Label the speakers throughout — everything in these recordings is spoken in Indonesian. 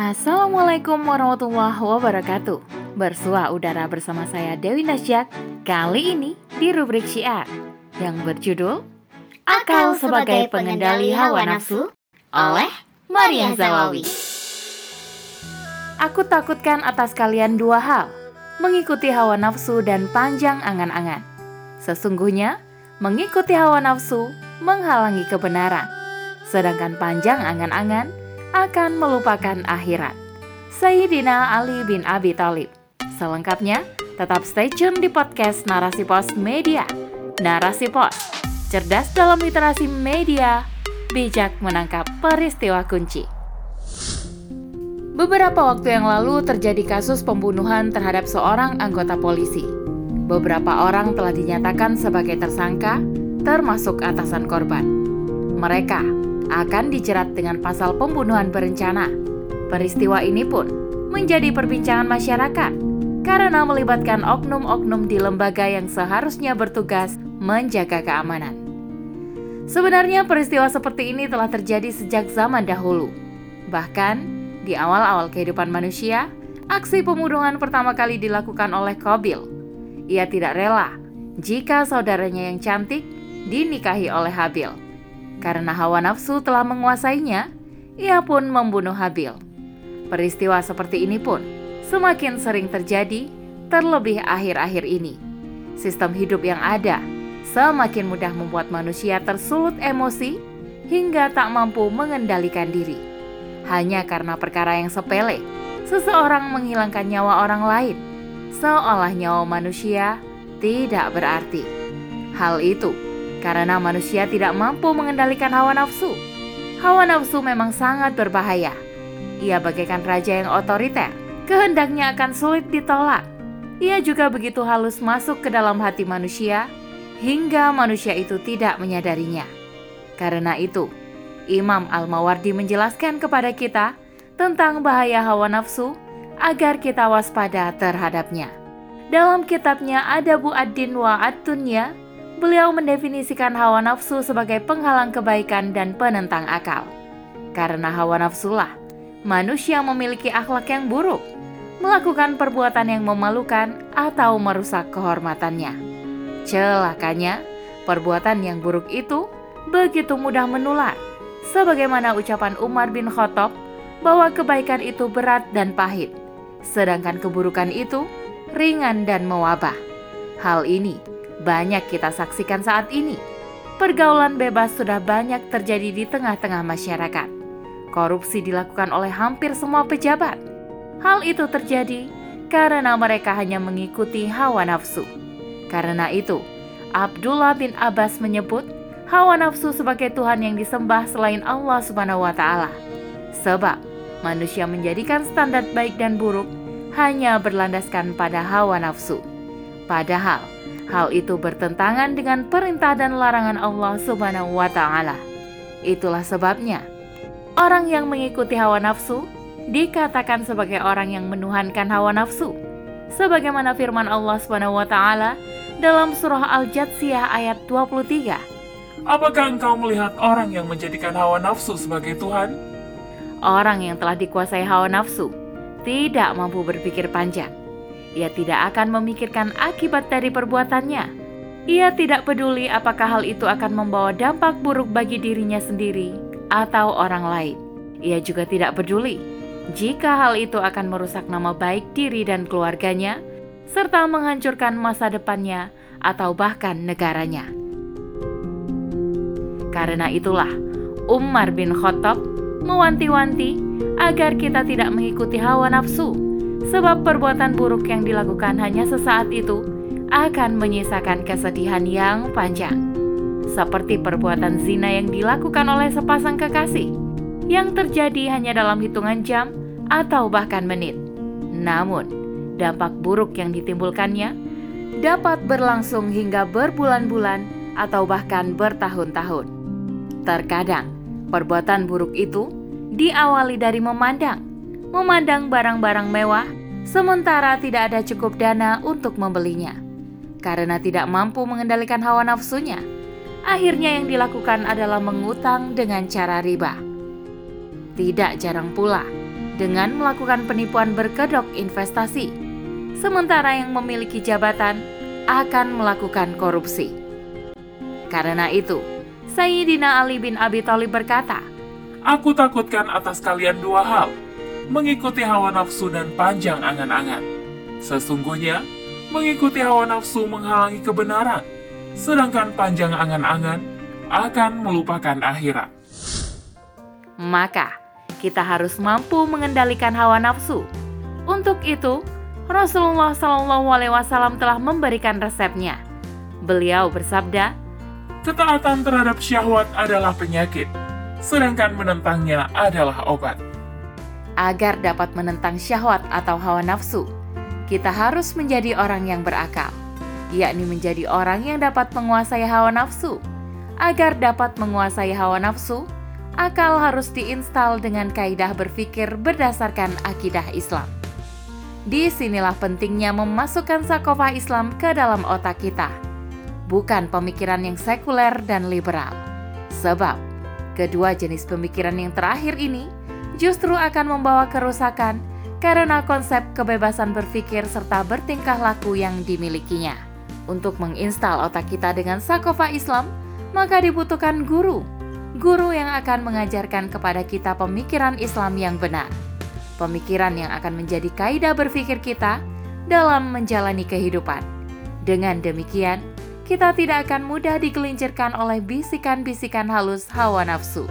Speaker 1: Assalamualaikum warahmatullahi wabarakatuh. Bersua udara bersama saya Dewi Nasjak Kali ini di rubrik syiar Yang berjudul Akal sebagai pengendali hawa nafsu Oleh Maria Zawawi. Aku takutkan atas kalian dua hal Mengikuti hawa nafsu dan panjang angan-angan. Sesungguhnya mengikuti hawa nafsu menghalangi kebenaran Sedangkan panjang angan-angan akan melupakan akhirat. Sayyidina Ali bin Abi Thalib. Selengkapnya, tetap stay tune di podcast Narasi Pos Media. Narasi Pos, cerdas dalam literasi media, bijak menangkap peristiwa kunci. Beberapa waktu yang lalu terjadi kasus pembunuhan terhadap seorang anggota polisi. Beberapa orang telah dinyatakan sebagai tersangka, termasuk atasan korban. Mereka akan dijerat dengan pasal pembunuhan berencana. Peristiwa ini pun menjadi perbincangan masyarakat karena melibatkan oknum-oknum di lembaga yang seharusnya bertugas menjaga keamanan. Sebenarnya peristiwa seperti ini telah terjadi sejak zaman dahulu. Bahkan di awal-awal kehidupan manusia, aksi pembunuhan pertama kali dilakukan oleh Kobil. Ia tidak rela jika saudaranya yang cantik dinikahi oleh Habil karena hawa nafsu telah menguasainya, ia pun membunuh Habil. Peristiwa seperti ini pun semakin sering terjadi, terlebih akhir-akhir ini. Sistem hidup yang ada semakin mudah membuat manusia tersulut emosi hingga tak mampu mengendalikan diri. Hanya karena perkara yang sepele, seseorang menghilangkan nyawa orang lain, seolah nyawa manusia tidak berarti. Hal itu karena manusia tidak mampu mengendalikan hawa nafsu. Hawa nafsu memang sangat berbahaya. Ia bagaikan raja yang otoriter, kehendaknya akan sulit ditolak. Ia juga begitu halus masuk ke dalam hati manusia hingga manusia itu tidak menyadarinya. Karena itu, Imam Al-Mawardi menjelaskan kepada kita tentang bahaya hawa nafsu agar kita waspada terhadapnya. Dalam kitabnya Adabu Ad-Din wa Ad-Dunya, beliau mendefinisikan hawa nafsu sebagai penghalang kebaikan dan penentang akal. Karena hawa nafsulah, manusia memiliki akhlak yang buruk, melakukan perbuatan yang memalukan atau merusak kehormatannya. Celakanya, perbuatan yang buruk itu begitu mudah menular, sebagaimana ucapan Umar bin Khattab bahwa kebaikan itu berat dan pahit, sedangkan keburukan itu ringan dan mewabah. Hal ini banyak kita saksikan saat ini. Pergaulan bebas sudah banyak terjadi di tengah-tengah masyarakat. Korupsi dilakukan oleh hampir semua pejabat. Hal itu terjadi karena mereka hanya mengikuti hawa nafsu. Karena itu, Abdullah bin Abbas menyebut hawa nafsu sebagai Tuhan yang disembah selain Allah Subhanahu wa taala. Sebab manusia menjadikan standar baik dan buruk hanya berlandaskan pada hawa nafsu. Padahal Hal itu bertentangan dengan perintah dan larangan Allah Subhanahu wa taala. Itulah sebabnya orang yang mengikuti hawa nafsu dikatakan sebagai orang yang menuhankan hawa nafsu. Sebagaimana firman Allah Subhanahu wa taala dalam surah Al-Jatsiyah ayat 23.
Speaker 2: Apakah engkau melihat orang yang menjadikan hawa nafsu sebagai Tuhan?
Speaker 1: Orang yang telah dikuasai hawa nafsu tidak mampu berpikir panjang ia tidak akan memikirkan akibat dari perbuatannya. Ia tidak peduli apakah hal itu akan membawa dampak buruk bagi dirinya sendiri atau orang lain. Ia juga tidak peduli jika hal itu akan merusak nama baik diri dan keluarganya, serta menghancurkan masa depannya atau bahkan negaranya. Karena itulah, Umar bin Khattab mewanti-wanti agar kita tidak mengikuti hawa nafsu sebab perbuatan buruk yang dilakukan hanya sesaat itu akan menyisakan kesedihan yang panjang. Seperti perbuatan zina yang dilakukan oleh sepasang kekasih, yang terjadi hanya dalam hitungan jam atau bahkan menit. Namun, dampak buruk yang ditimbulkannya dapat berlangsung hingga berbulan-bulan atau bahkan bertahun-tahun. Terkadang, perbuatan buruk itu diawali dari memandang memandang barang-barang mewah, sementara tidak ada cukup dana untuk membelinya. Karena tidak mampu mengendalikan hawa nafsunya, akhirnya yang dilakukan adalah mengutang dengan cara riba. Tidak jarang pula, dengan melakukan penipuan berkedok investasi, sementara yang memiliki jabatan akan melakukan korupsi. Karena itu, Sayyidina Ali bin Abi Thalib berkata,
Speaker 2: Aku takutkan atas kalian dua hal, mengikuti hawa nafsu dan panjang angan-angan. Sesungguhnya, mengikuti hawa nafsu menghalangi kebenaran, sedangkan panjang angan-angan akan melupakan akhirat.
Speaker 1: Maka, kita harus mampu mengendalikan hawa nafsu. Untuk itu, Rasulullah Shallallahu Alaihi Wasallam telah memberikan resepnya. Beliau bersabda,
Speaker 2: Ketaatan terhadap syahwat adalah penyakit, sedangkan menentangnya adalah obat.
Speaker 1: Agar dapat menentang syahwat atau hawa nafsu, kita harus menjadi orang yang berakal, yakni menjadi orang yang dapat menguasai hawa nafsu. Agar dapat menguasai hawa nafsu, akal harus diinstal dengan kaidah berpikir berdasarkan akidah Islam. Di sinilah pentingnya memasukkan sakofah Islam ke dalam otak kita, bukan pemikiran yang sekuler dan liberal. Sebab, kedua jenis pemikiran yang terakhir ini justru akan membawa kerusakan karena konsep kebebasan berpikir serta bertingkah laku yang dimilikinya. Untuk menginstal otak kita dengan sakofah Islam, maka dibutuhkan guru. Guru yang akan mengajarkan kepada kita pemikiran Islam yang benar pemikiran yang akan menjadi kaidah berpikir kita dalam menjalani kehidupan. Dengan demikian, kita tidak akan mudah digelincirkan oleh bisikan-bisikan halus hawa nafsu.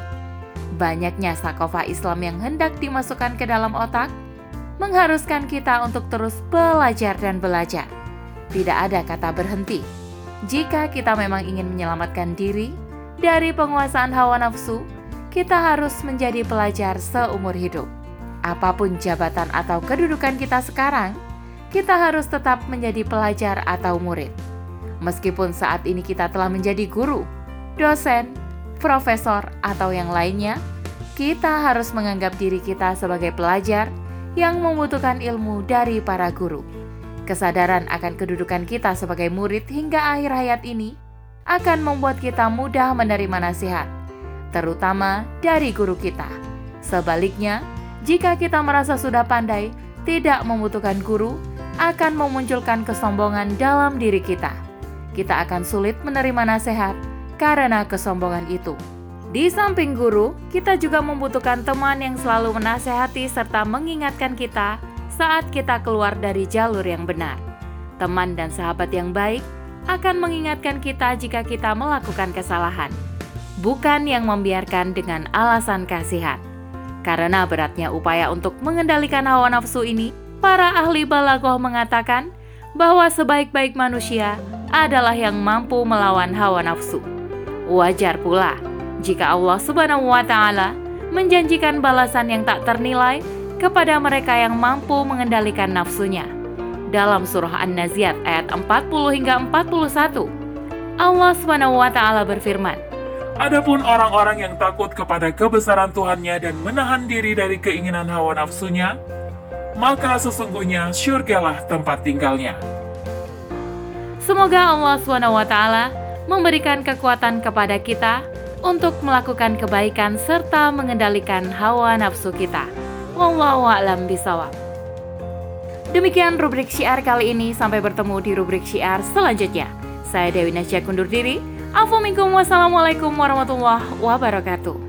Speaker 1: Banyaknya sakofah Islam yang hendak dimasukkan ke dalam otak mengharuskan kita untuk terus belajar dan belajar. Tidak ada kata berhenti. Jika kita memang ingin menyelamatkan diri dari penguasaan hawa nafsu, kita harus menjadi pelajar seumur hidup apa pun jabatan atau kedudukan kita sekarang, kita harus tetap menjadi pelajar atau murid. Meskipun saat ini kita telah menjadi guru, dosen, profesor, atau yang lainnya, kita harus menganggap diri kita sebagai pelajar yang membutuhkan ilmu dari para guru. Kesadaran akan kedudukan kita sebagai murid hingga akhir hayat ini akan membuat kita mudah menerima nasihat, terutama dari guru kita. Sebaliknya, jika kita merasa sudah pandai, tidak membutuhkan guru, akan memunculkan kesombongan dalam diri kita. Kita akan sulit menerima nasihat karena kesombongan itu. Di samping guru, kita juga membutuhkan teman yang selalu menasehati serta mengingatkan kita saat kita keluar dari jalur yang benar. Teman dan sahabat yang baik akan mengingatkan kita jika kita melakukan kesalahan, bukan yang membiarkan dengan alasan kasihan. Karena beratnya upaya untuk mengendalikan hawa nafsu ini, para ahli balagoh mengatakan bahwa sebaik-baik manusia adalah yang mampu melawan hawa nafsu. Wajar pula jika Allah Subhanahu wa taala menjanjikan balasan yang tak ternilai kepada mereka yang mampu mengendalikan nafsunya. Dalam surah An-Naziat ayat 40 hingga 41, Allah Subhanahu wa taala berfirman,
Speaker 2: Adapun orang-orang yang takut kepada kebesaran Tuhannya dan menahan diri dari keinginan hawa nafsunya, maka sesungguhnya syurgalah tempat tinggalnya.
Speaker 1: Semoga Allah SWT memberikan kekuatan kepada kita untuk melakukan kebaikan serta mengendalikan hawa nafsu kita. Wallahu a'lam bisawab. Demikian rubrik syiar kali ini. Sampai bertemu di rubrik syiar selanjutnya. Saya Dewi Nasya kundur diri. Assalamualaikum warahmatullahi wabarakatuh.